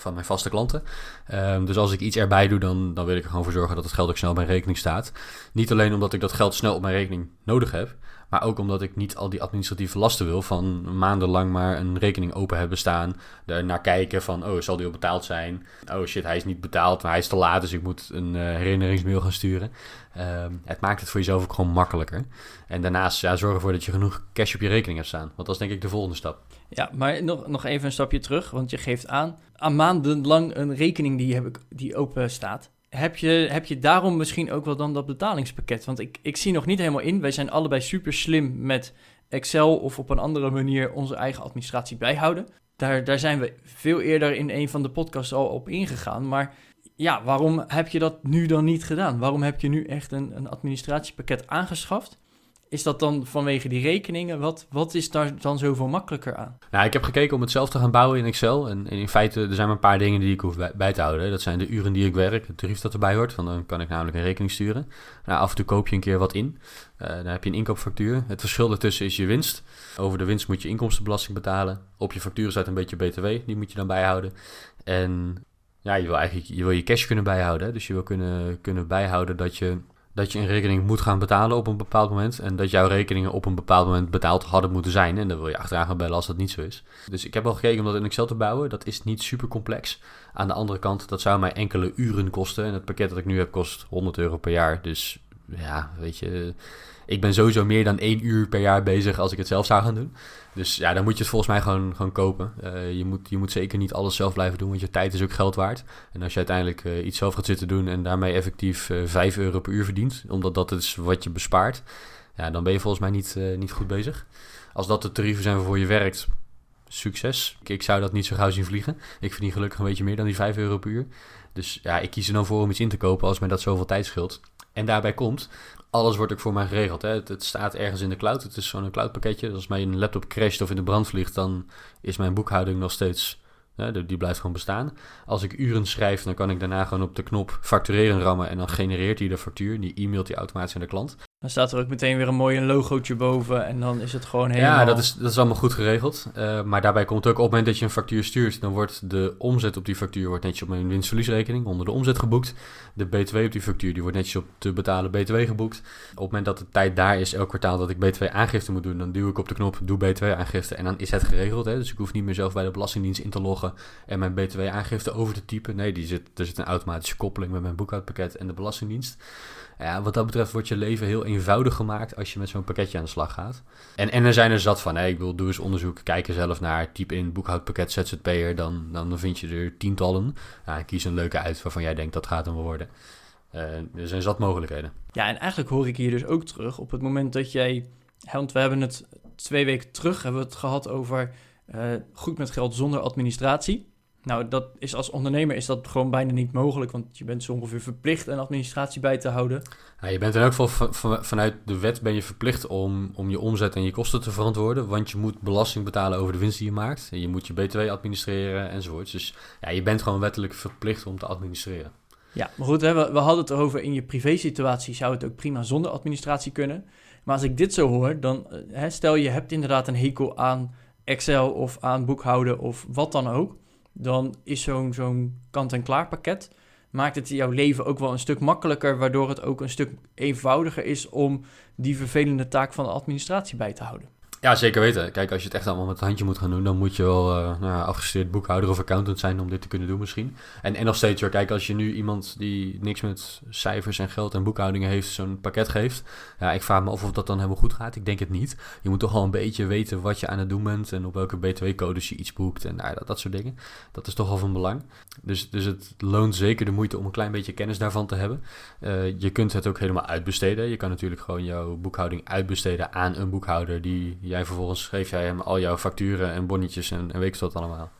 van mijn vaste klanten. Ehm, dus als ik iets erbij doe, dan, dan wil ik er gewoon voor zorgen dat het geld ook snel op mijn rekening staat. Niet alleen omdat ik dat geld snel op mijn rekening nodig heb, maar ook omdat ik niet al die administratieve lasten wil van maandenlang maar een rekening open hebben staan. Er naar kijken van, oh, zal die al betaald zijn? Oh shit, hij is niet betaald, maar hij is te laat, dus ik moet een uh, herinneringsmail gaan sturen. Ehm, het maakt het voor jezelf ook gewoon makkelijker. En daarnaast ja, zorg ervoor dat je genoeg cash op je rekening hebt staan. Want dat is denk ik de volgende stap. Ja, maar nog, nog even een stapje terug, want je geeft aan, aan maandenlang een rekening die, heb ik, die open staat. Heb je, heb je daarom misschien ook wel dan dat betalingspakket? Want ik, ik zie nog niet helemaal in. Wij zijn allebei super slim met Excel of op een andere manier onze eigen administratie bijhouden. Daar, daar zijn we veel eerder in een van de podcasts al op ingegaan. Maar ja, waarom heb je dat nu dan niet gedaan? Waarom heb je nu echt een, een administratiepakket aangeschaft? Is dat dan vanwege die rekeningen? Wat, wat is daar dan zoveel makkelijker aan? Nou, ik heb gekeken om het zelf te gaan bouwen in Excel. En, in feite, er zijn maar een paar dingen die ik hoef bij, te houden. Dat zijn de uren die ik werk, het tarief dat erbij hoort. Want dan kan ik namelijk een rekening sturen. Nou, af en toe koop je een keer wat in. Uh, dan heb je een inkoopfactuur. Het verschil ertussen is je winst. Over de winst moet je inkomstenbelasting betalen. Op je factuur staat een beetje BTW, die moet je dan bijhouden. En ja, je wil eigenlijk je, wil je cash kunnen bijhouden. Dus je wil kunnen, kunnen bijhouden dat je dat je een rekening moet gaan betalen op een bepaald moment. En dat jouw rekeningen op een bepaald moment betaald hadden moeten zijn. En dan wil je achteraan gaan bellen als dat niet zo is. Dus ik heb al gekeken om dat in Excel te bouwen. Dat is niet super complex. Aan de andere kant, dat zou mij enkele uren kosten. En het pakket dat ik nu heb kost 100 euro per jaar. Dus ja, weet je, ik ben sowieso meer dan één uur per jaar bezig als ik het zelf zou gaan doen. Dus ja, dan moet je het volgens mij gewoon, gewoon kopen. Uh, je, moet, je moet zeker niet alles zelf blijven doen, want je tijd is ook geld waard. En als je uiteindelijk uh, iets zelf gaat zitten doen en daarmee effectief uh, eh, 5 euro per uur verdient, omdat dat is wat je bespaart, ja, dan ben je volgens mij niet, niet goed bezig. Als dat de tarieven zijn waarvoor je werkt, succes. Ik, ik, zou dat niet zo gauw zien vliegen. Ik verdien gelukkig een beetje meer dan die 5 euro per uur. Dus ja, ik kies er dan voor om iets in te kopen als mij dat zoveel tijd scheelt. En daarbij komt, alles wordt ook voor mij geregeld. Hè. Het, staat ergens in de cloud. Het is zo'n cloudpakketje. Dus als mijn laptop crasht of in de brand vliegt, dan is mijn boekhouding nog steeds. Hè, die blijft gewoon bestaan. Als ik uren schrijf, dan kan ik daarna gewoon op de knop factureren rammen. En dan genereert hij de factuur. Die e-mailt die automatisch aan de klant. Dan staat er ook meteen weer een mooi logootje boven en dan is het gewoon helemaal... Ja, dat is, dat is allemaal goed geregeld. Uh, maar daarbij komt ook op het moment dat je een factuur stuurt, dan wordt de omzet op die factuur wordt netjes op mijn winstverliesrekening onder de omzet geboekt. De BTW op die factuur die wordt netjes op te betalen BTW geboekt. Op het moment dat de tijd daar is, elk kwartaal dat ik BTW aangifte moet doen, dan duw ik op de knop doe BTW aangifte en dan is het geregeld. Hè? Dus ik hoef niet meer zelf bij de Belastingdienst in te loggen en mijn BTW aangifte over te typen. Nee, die zit, er zit een automatische koppeling met mijn boekhoudpakket en de Belastingdienst. Ja, wat dat betreft wordt je leven heel eenvoudig gemaakt als je met zo'n pakketje aan de slag gaat. En, en er zijn er zat van, hè, ik wil doe eens onderzoek, kijk er zelf naar, typ in boekhoudpakket ZZP'er, dan, dan vind je er tientallen. Ja, kies een leuke uit waarvan jij denkt dat gaat hem worden. Uh, er zijn zat mogelijkheden. Ja, en eigenlijk hoor ik hier dus ook terug op het moment dat jij, want we hebben het twee weken terug hebben we het gehad over uh, goed met geld zonder administratie. Nou, dat is als ondernemer is dat gewoon bijna niet mogelijk, want je bent zo ongeveer verplicht een administratie bij te houden. Ja, je bent in elk geval vanuit de wet ben je verplicht om, om je omzet en je kosten te verantwoorden, want je moet belasting betalen over de winst die je maakt. En je moet je btw administreren enzovoort. Dus ja, je bent gewoon wettelijk verplicht om te administreren. Ja, maar goed, hè, we, we hadden het erover in je privésituatie zou het ook prima zonder administratie kunnen. Maar als ik dit zo hoor, dan eh, hè, stel je hebt inderdaad een hekel aan Excel of aan boekhouden of wat dan ook dan is zo'n kant-en-klaar pakket maakt het jouw leven ook wel een stuk makkelijker, waardoor het ook een stuk eenvoudiger is om die vervelende taak van de administratie bij te houden. Ja, zeker weten. Kijk, als je het echt allemaal met het handje moet gaan doen, dan moet je wel uh, nou, afgestudeerd boekhouder of accountant zijn om dit te kunnen doen misschien. En, en nog steeds hoor, kijk, als je nu iemand die niks met cijfers en geld en boekhoudingen heeft, zo'n pakket geeft. Ja, ik vraag me af of dat dan helemaal goed gaat. Ik denk het niet. Je moet toch wel een beetje weten wat je aan het doen bent en op welke btw-codes je iets boekt en nou, dat, dat soort dingen. Dat is toch wel van belang. Dus, dus het loont zeker de moeite om een klein beetje kennis daarvan te hebben. Uh, je kunt het ook helemaal uitbesteden. Je kan natuurlijk gewoon jouw boekhouding uitbesteden aan een boekhouder die jij vervolgens geef jij hem al jouw facturen en bonnetjes en, en weet ik wat allemaal.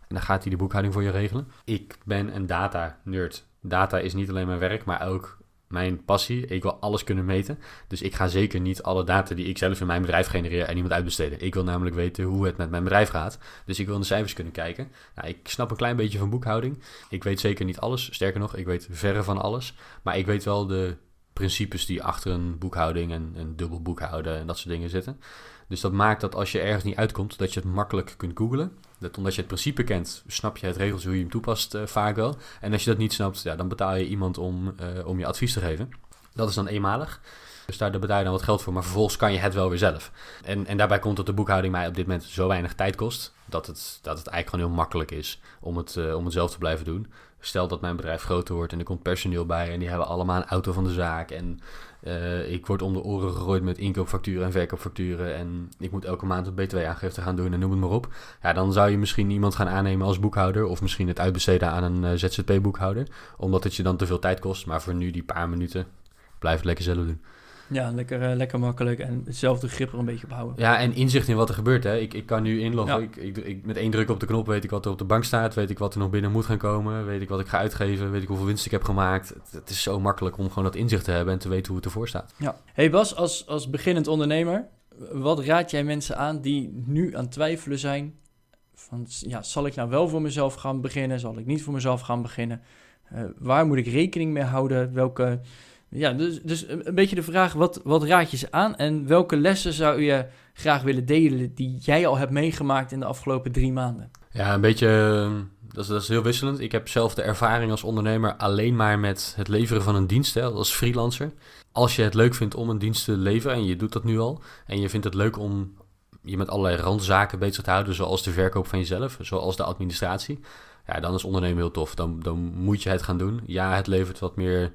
En dan gaat hij de boekhouding voor je regelen. Ik ben een data-nerd. Data is niet alleen mijn werk, maar ook mijn passie. Ik wil alles kunnen meten. Dus ik ga zeker niet alle data die ik zelf in mijn bedrijf genereer en iemand uitbesteden. Ik wil namelijk weten hoe het met mijn bedrijf gaat. Dus ik wil in de cijfers kunnen kijken. Nou, ik snap een klein beetje van boekhouding. Ik weet zeker niet alles. Sterker nog, ik weet verre van alles. Maar ik weet wel de principes die achter een boekhouding en een dubbel boekhouden en dat soort dingen zitten. Dus dat maakt dat als je ergens niet uitkomt, dat je het makkelijk kunt googlen. Dat omdat je het principe kent, snap je het regels hoe je hem toepast uh, vaak wel. En als je dat niet snapt, ja, dan betaal je iemand om, uh, om je advies te geven. Dat is dan eenmalig. Dus daar betaal je dan wat geld voor, maar vervolgens kan je het wel weer zelf. En, en daarbij komt dat de boekhouding mij op dit moment zo weinig tijd kost, dat het, dat het eigenlijk gewoon heel makkelijk is om het, uh, om het zelf te blijven doen. Stel dat mijn bedrijf groter wordt en er komt personeel bij en die hebben allemaal een auto van de zaak. En uh, ik word om de oren gegooid met inkoopfacturen en verkoopfacturen. En ik moet elke maand een btw-aangifte gaan doen en noem het maar op. Ja, dan zou je misschien iemand gaan aannemen als boekhouder. Of misschien het uitbesteden aan een uh, ZZP-boekhouder. Omdat het je dan te veel tijd kost. Maar voor nu die paar minuten blijf het lekker zelf doen. Ja, lekker, uh, lekker makkelijk en hetzelfde grip er een beetje op houden. Ja, en inzicht in wat er gebeurt. Hè. Ik, ik kan nu inloggen. Ja. Ik, ik, ik, met één druk op de knop weet ik wat er op de bank staat. Weet ik wat er nog binnen moet gaan komen. Weet ik wat ik ga uitgeven. Weet ik hoeveel winst ik heb gemaakt. Het, het is zo makkelijk om gewoon dat inzicht te hebben en te weten hoe het ervoor staat. Ja. Hey Bas, als, als beginnend ondernemer, wat raad jij mensen aan die nu aan het twijfelen zijn? Van, ja, zal ik nou wel voor mezelf gaan beginnen? Zal ik niet voor mezelf gaan beginnen? Uh, waar moet ik rekening mee houden? Welke ja, dus, dus een beetje de vraag, wat, wat raad je ze aan en welke lessen zou je graag willen delen die jij al hebt meegemaakt in de afgelopen drie maanden? Ja, een beetje, dat is, dat is heel wisselend. Ik heb zelf de ervaring als ondernemer alleen maar met het leveren van een dienst, als freelancer. Als je het leuk vindt om een dienst te leveren, en je doet dat nu al, en je vindt het leuk om je met allerlei randzaken bezig te houden, zoals de verkoop van jezelf, zoals de administratie, ja, dan is ondernemen heel tof. Dan, dan moet je het gaan doen. Ja, het levert wat meer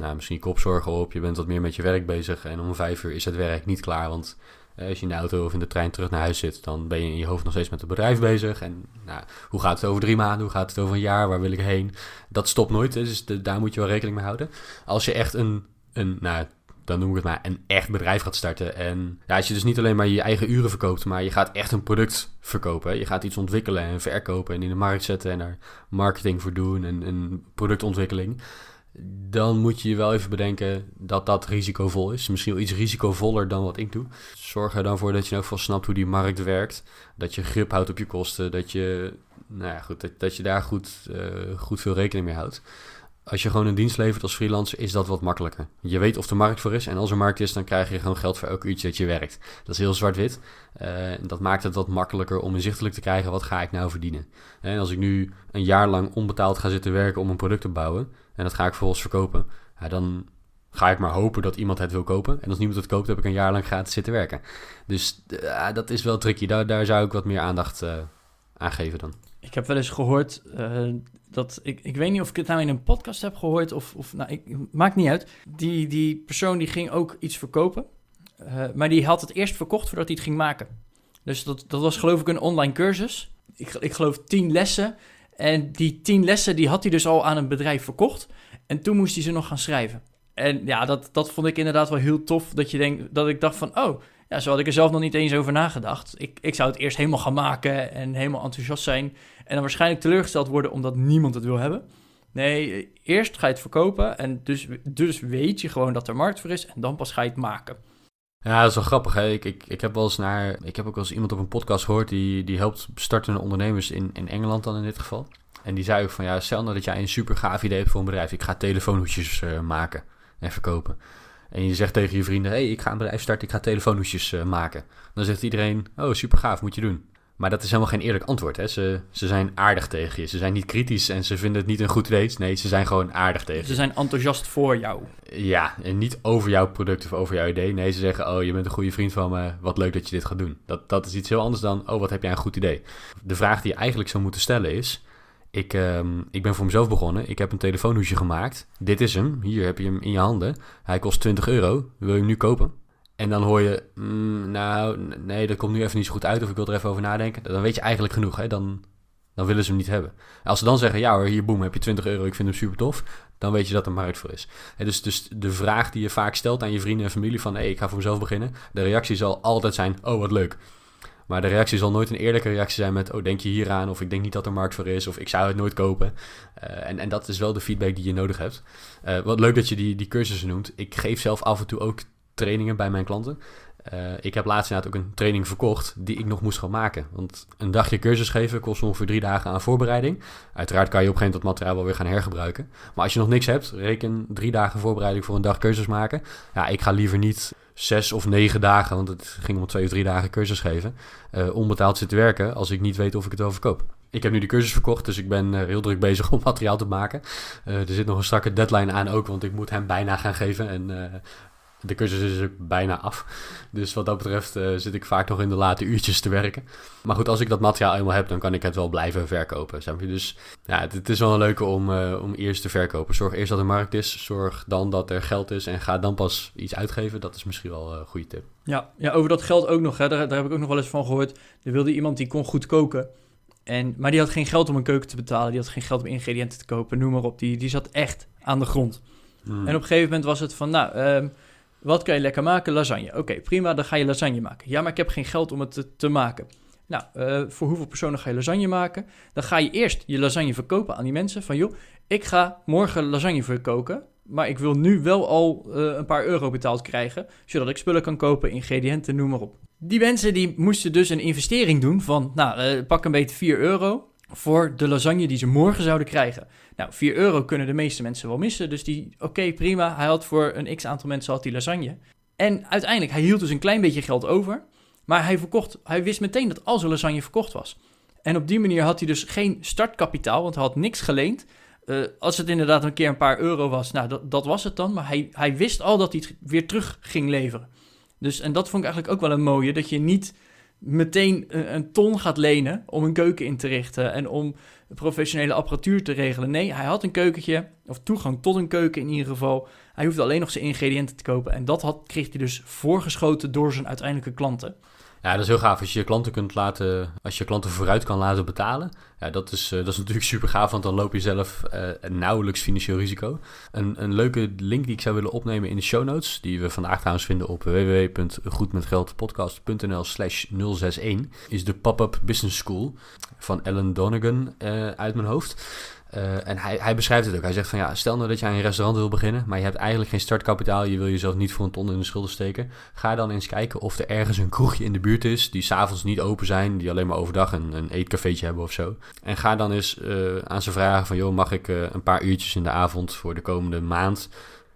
nou, misschien kopzorgen op. Je bent wat meer met je werk bezig. En om vijf uur is het werk niet klaar. Want eh, als je in de auto of in de trein terug naar huis zit, dan ben je in je hoofd nog steeds met het bedrijf bezig. En nou, hoe gaat het over drie maanden? Hoe gaat het over een jaar? Waar wil ik heen? Dat stopt nooit. Dus daar moet je wel rekening mee houden. Als je echt een, een nou, dan noem ik het maar, een echt bedrijf gaat starten. En ja, als je dus niet alleen maar je eigen uren verkoopt, maar je gaat echt een product verkopen. Je gaat iets ontwikkelen en verkopen en in de markt zetten en daar marketing voor doen en, en productontwikkeling dan moet je je wel even bedenken dat dat risicovol is. Misschien wel iets risicovoller dan wat ik doe. Zorg er dan voor dat je elk geval snapt hoe die markt werkt. Dat je grip houdt op je kosten. Dat je, nou ja, goed, dat, je daar goed, uh, goed veel rekening mee houdt. Als je gewoon een dienst levert als freelancer, is dat wat makkelijker. Je weet of de markt voor is. En als er markt is, dan krijg je gewoon geld voor elk uurtje dat je werkt. Dat is heel zwart-wit. Uh, dat maakt het wat makkelijker om inzichtelijk te krijgen, wat ga ik nou verdienen. En als ik nu een jaar lang onbetaald ga zitten werken om een product te bouwen en dat ga ik vervolgens verkopen, dan ga ik maar hopen dat iemand het wil kopen. En als niemand het koopt, heb ik een jaar lang gratis zitten werken. Dus uh, dat is wel tricky. Daar, daar zou ik wat meer aandacht uh, aan geven dan. Ik heb wel eens gehoord uh, dat... Ik, ik weet niet of ik het nou in een podcast heb gehoord of... of nou, ik, maakt niet uit. Die, die persoon die ging ook iets verkopen. maar die had het eerst verkocht voordat hij het ging maken. Dus dat, dat was geloof ik een online cursus. Ik, ik geloof tien lessen. En die tien lessen die had hij dus al aan een bedrijf verkocht. En toen moest hij ze nog gaan schrijven. En ja, dat, dat vond ik inderdaad wel heel tof. Dat, je denkt, dat ik dacht van, oh, ja, zo had ik er zelf nog niet eens over nagedacht. Ik, ik zou het eerst helemaal gaan maken en helemaal enthousiast zijn. En dan waarschijnlijk teleurgesteld worden omdat niemand het wil hebben. Nee, eerst ga je het verkopen en dus, dus weet je gewoon dat er markt voor is. En dan pas ga je het maken. Ja, dat is wel grappig. Hè? Ik, ik, ik heb wel eens naar. Ik heb ook wel eens iemand op een podcast gehoord die, die helpt startende ondernemers in, in Engeland dan in dit geval. En die zei ook van ja, stel nou dat jij een super gaaf idee hebt voor een bedrijf. Ik ga telefoonhoesjes uh, maken en verkopen. En je zegt tegen je vrienden: hey, ik ga een bedrijf starten, ik ga telefoonhoesjes uh, maken. Dan zegt iedereen: Oh, super gaaf, moet je doen. Maar dat is helemaal geen eerlijk antwoord. Hè? Ze, ze zijn aardig tegen je. Ze zijn niet kritisch en ze vinden het niet een goed idee. Nee, ze zijn gewoon aardig tegen je. Ze zijn enthousiast voor jou. Ja, en niet over jouw product of over jouw idee. Nee, ze zeggen, oh, je bent een goede vriend van me. Wat leuk dat je dit gaat doen. Dat, dat is iets heel anders dan, oh, wat heb jij een goed idee. De vraag die je eigenlijk zou moeten stellen is... Ik, um, ik ben voor mezelf begonnen. Ik heb een telefoonhoesje gemaakt. Dit is hem. Hier heb je hem in je handen. Hij kost 20 euro. Wil je hem nu kopen? En dan hoor je, mm, nou, nee, dat komt nu even niet zo goed uit of ik wil er even over nadenken. Dan weet je eigenlijk genoeg, hè? Dan, dan willen ze hem niet hebben. Als ze dan zeggen, ja hoor, hier boem, heb je 20 euro, ik vind hem super tof. Dan weet je dat er markt voor is. En dus, dus de vraag die je vaak stelt aan je vrienden en familie van, hé, hey, ik ga voor mezelf beginnen. De reactie zal altijd zijn, oh wat leuk. Maar de reactie zal nooit een eerlijke reactie zijn met, oh denk je hier aan? Of ik denk niet dat er markt voor is, of ik zou het nooit kopen. Uh, en, en dat is wel de feedback die je nodig hebt. Uh, wat leuk dat je die, die cursussen noemt. Ik geef zelf af en toe ook trainingen bij mijn klanten. Uh, ik heb laatst inderdaad ook een training verkocht die ik nog moest gaan maken. Want een dagje cursus geven kost ongeveer drie dagen aan voorbereiding. Uiteraard kan je op een gegeven moment dat materiaal wel weer gaan hergebruiken. Maar als je nog niks hebt, reken drie dagen voorbereiding voor een dag cursus maken. Ja, ik ga liever niet zes of negen dagen, want het ging om twee of drie dagen cursus geven, uh, onbetaald zitten werken als ik niet weet of ik het wel verkoop. Ik heb nu de cursus verkocht, dus ik ben heel druk bezig om materiaal te maken. er zit nog een strakke deadline aan ook, want ik moet hem bijna gaan geven. En de cursus is ook bijna af. Dus wat dat betreft uh, zit ik vaak nog in de late uurtjes te werken. Maar goed, als ik dat materiaal eenmaal heb, dan kan ik het wel blijven verkopen. Dus ja, het, het, is wel een leuke om, uh, om eerst te verkopen. Zorg eerst dat er markt is. Zorg dan dat er geld is. En ga dan pas iets uitgeven. Dat is misschien wel een goede tip. Ja, ja over dat geld ook nog. Hè. Daar, daar heb ik ook nog wel eens van gehoord. Er wilde iemand die kon goed koken. En, maar die had geen geld om een keuken te betalen. Die had geen geld om ingrediënten te kopen. Noem maar op. Die, die zat echt aan de grond. Hmm. En op een gegeven moment was het van, nou... Um, wat kan je lekker maken? Lasagne. Oké, prima, dan ga je lasagne maken. Ja, maar ik heb geen geld om het te, maken. Nou, uh, voor hoeveel personen ga je lasagne maken? Dan ga je eerst je lasagne verkopen aan die mensen. Van joh, ik ga morgen lasagne verkoken. Maar ik wil nu wel al uh, een paar euro betaald krijgen. Zodat ik spullen kan kopen, ingrediënten, noem maar op. Die mensen die moesten dus een investering doen van, nou, uh, pak een beetje 4 euro voor de lasagne die ze morgen zouden krijgen. Nou, 4 euro kunnen de meeste mensen wel missen. Dus die, oké, prima. Hij had voor een x aantal mensen had die lasagne. En uiteindelijk, hij hield dus een klein beetje geld over. Maar hij verkocht, hij wist meteen dat al zijn lasagne verkocht was. En op die manier had hij dus geen startkapitaal, want hij had niks geleend. Uh, als het inderdaad een keer een paar euro was, nou, dat, dat was het dan. Maar hij, hij wist al dat hij het weer terug ging leveren. Dus, en dat vond ik eigenlijk ook wel een mooie, dat je niet meteen een, ton gaat lenen om een keuken in te richten en om professionele apparatuur te regelen. Nee, hij had een keukentje, of toegang tot een keuken in ieder geval. Hij hoefde alleen nog zijn ingrediënten te kopen en dat had, kreeg hij dus voorgeschoten door zijn uiteindelijke klanten. Ja, dat is heel gaaf als je je klanten kunt laten, als je klanten vooruit kan laten betalen. Ja, dat is, uh, dat is natuurlijk super gaaf, want dan loop je zelf uh, nauwelijks financieel risico. Een, een leuke link die ik zou willen opnemen in de show notes, die we vandaag trouwens vinden op www.goedmetgeldpodcast.nl slash 061, is de Pop-Up Business School van Ellen Donegan uh, uit mijn hoofd. Uh, en hij, hij beschrijft het ook. Hij zegt van ja, stel nou dat aan een restaurant wil beginnen, maar je hebt eigenlijk geen startkapitaal, je wil jezelf niet voor een ton in de schulden steken. Ga dan eens kijken of er ergens een kroegje in de buurt is die s'avonds niet open zijn, die alleen maar overdag een, een eetcafeetje hebben of zo. En ga dan eens uh, aan ze vragen van joh, mag ik uh, een paar uurtjes in de avond voor de komende maand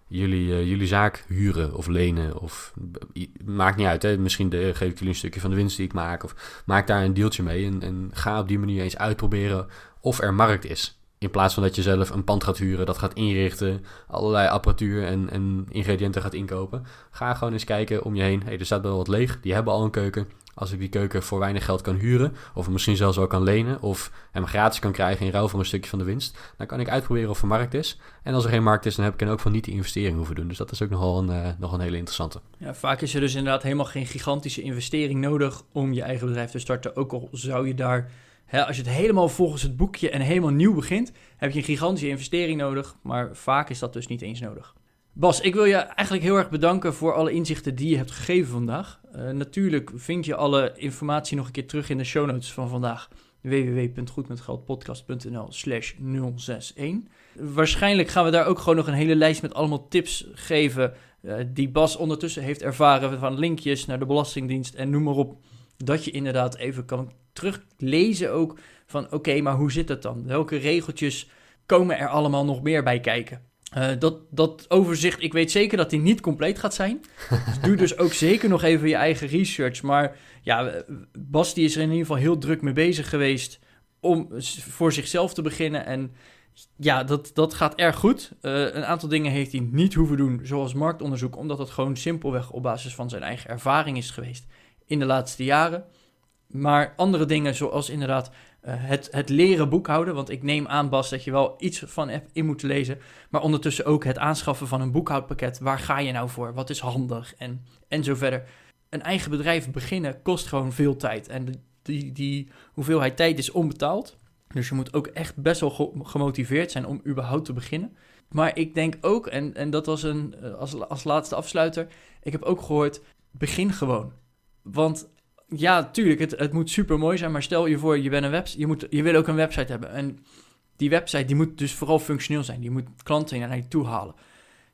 jullie, jullie zaak huren of lenen of maakt niet uit. Hè? Misschien de, geef ik jullie een stukje van de winst die ik maak of maak daar een deeltje mee en, en ga op die manier eens uitproberen of er markt is. In plaats van dat je zelf een pand gaat huren, dat gaat inrichten, allerlei apparatuur en, en ingrediënten gaat inkopen. Ga gewoon eens kijken om je heen. Hey, er staat wel wat leeg, die hebben al een keuken. Als ik die keuken voor weinig geld kan huren, of misschien zelfs wel kan lenen, of hem gratis kan krijgen in ruil voor een stukje van de winst, dan kan ik uitproberen of er markt is. En als er geen markt is, dan heb ik dan ook van niet de investering hoeven doen. Dus dat is ook nogal een, uh, nog een hele interessante. Ja, vaak is er dus inderdaad helemaal geen gigantische investering nodig om je eigen bedrijf te starten. Ook al zou je daar als je het helemaal volgens het boekje en helemaal nieuw begint, heb je een gigantische investering nodig, maar vaak is dat dus niet eens nodig. Bas, ik wil je eigenlijk heel erg bedanken voor alle inzichten die je hebt gegeven vandaag. Uh, natuurlijk vind je alle informatie nog een keer terug in de show notes van vandaag. www.goedmetgeldpodcast.nl slash 061. Waarschijnlijk gaan we daar ook gewoon nog een hele lijst met allemaal tips geven... Uh, die Bas ondertussen heeft ervaren van linkjes naar de Belastingdienst en noem maar op dat je inderdaad even kan teruglezen ook van oké, maar hoe zit het dan? Welke regeltjes komen er allemaal nog meer bij kijken? Uh, dat, dat overzicht, ik weet zeker dat die niet compleet gaat zijn. Dus doe dus ook zeker nog even je eigen research. Maar ja, Bas die is er in ieder geval heel druk mee bezig geweest om voor zichzelf te beginnen. En ja, dat, dat gaat erg goed. Uh, een aantal dingen heeft hij niet hoeven doen, zoals marktonderzoek, omdat het gewoon simpelweg op basis van zijn eigen ervaring is geweest in de laatste jaren. Maar andere dingen, zoals inderdaad uh, het, het leren boekhouden. Want ik neem aan, Bas, dat je wel iets van hebt in moet lezen. Maar ondertussen ook het aanschaffen van een boekhoudpakket. Waar ga je nou voor? Wat is handig? En, en zo verder. Een eigen bedrijf beginnen kost gewoon veel tijd. En die, die hoeveelheid tijd is onbetaald. Dus je moet ook echt best wel gemotiveerd zijn om überhaupt te beginnen. Maar ik denk ook, en, en dat was een, eh, als, als laatste afsluiter. Ik heb ook gehoord, begin gewoon. Want ja, tuurlijk, het, het moet super mooi zijn, maar stel je voor, je, bent een website, je, moet, je wil ook een website hebben. En die website die moet dus vooral functioneel zijn. Die moet klanten naar je toe halen.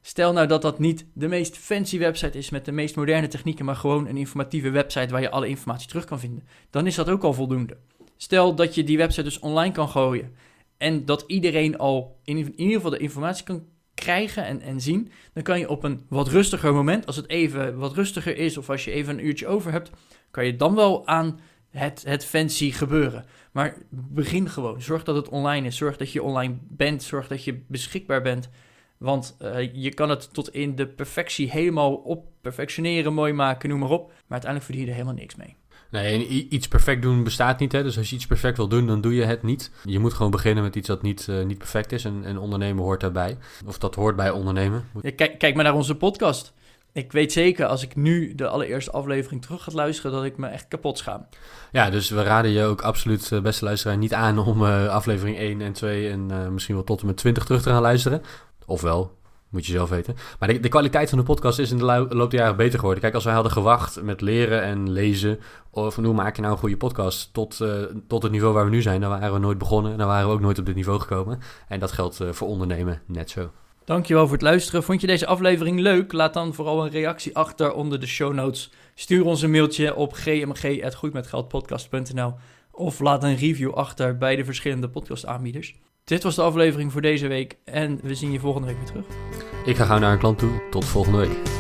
Stel nou dat dat niet de meest fancy website is met de meest moderne technieken, maar gewoon een informatieve website waar je alle informatie terug kan vinden. Dan is dat ook al voldoende. Stel dat je die website dus online kan gooien en dat iedereen al in, in ieder geval de informatie kan krijgen en, en zien, dan kan je op een wat rustiger moment, als het even wat rustiger is of als je even een uurtje over hebt, kan je dan wel aan het, het fancy gebeuren. Maar begin gewoon. Zorg dat het online is. Zorg dat je online bent. Zorg dat je beschikbaar bent. Want uh, je kan het tot in de perfectie helemaal op perfectioneren, mooi maken, noem maar op. Maar uiteindelijk verdien je er helemaal niks mee. Nee, iets perfect doen bestaat niet. Hè? Dus als je iets perfect wil doen, dan doe je het niet. Je moet gewoon beginnen met iets dat niet, uh, niet perfect is. En, en ondernemen hoort daarbij. Of dat hoort bij ondernemen. kijk, kijk maar naar onze podcast. Ik weet zeker, als ik nu de allereerste aflevering terug ga luisteren, dat ik me echt kapot schaam. Ja, dus we raden je ook absoluut, uh, beste luisteraar, niet aan om uh, aflevering 1 en 2 en misschien wel tot en met 20 terug te gaan luisteren. Ofwel, moet je zelf weten. Maar de, de, kwaliteit van de podcast is in de loop der jaren beter geworden. Kijk, als wij hadden gewacht met leren en lezen... of hoe maak je nou een goede podcast... tot, tot het niveau waar we nu zijn... dan waren we nooit begonnen. Dan waren we ook nooit op dit niveau gekomen. En dat geldt voor ondernemen net zo. Dankjewel voor het luisteren. Vond je deze aflevering leuk? Laat dan vooral een reactie achter onder de show notes. Stuur ons een mailtje op gmg.goedmetgeldpodcast.nl of laat een review achter bij de verschillende podcastaanbieders. Dit was de aflevering voor deze week en we zien je volgende week weer terug. Ik ga gauw naar een klant toe. Tot volgende week.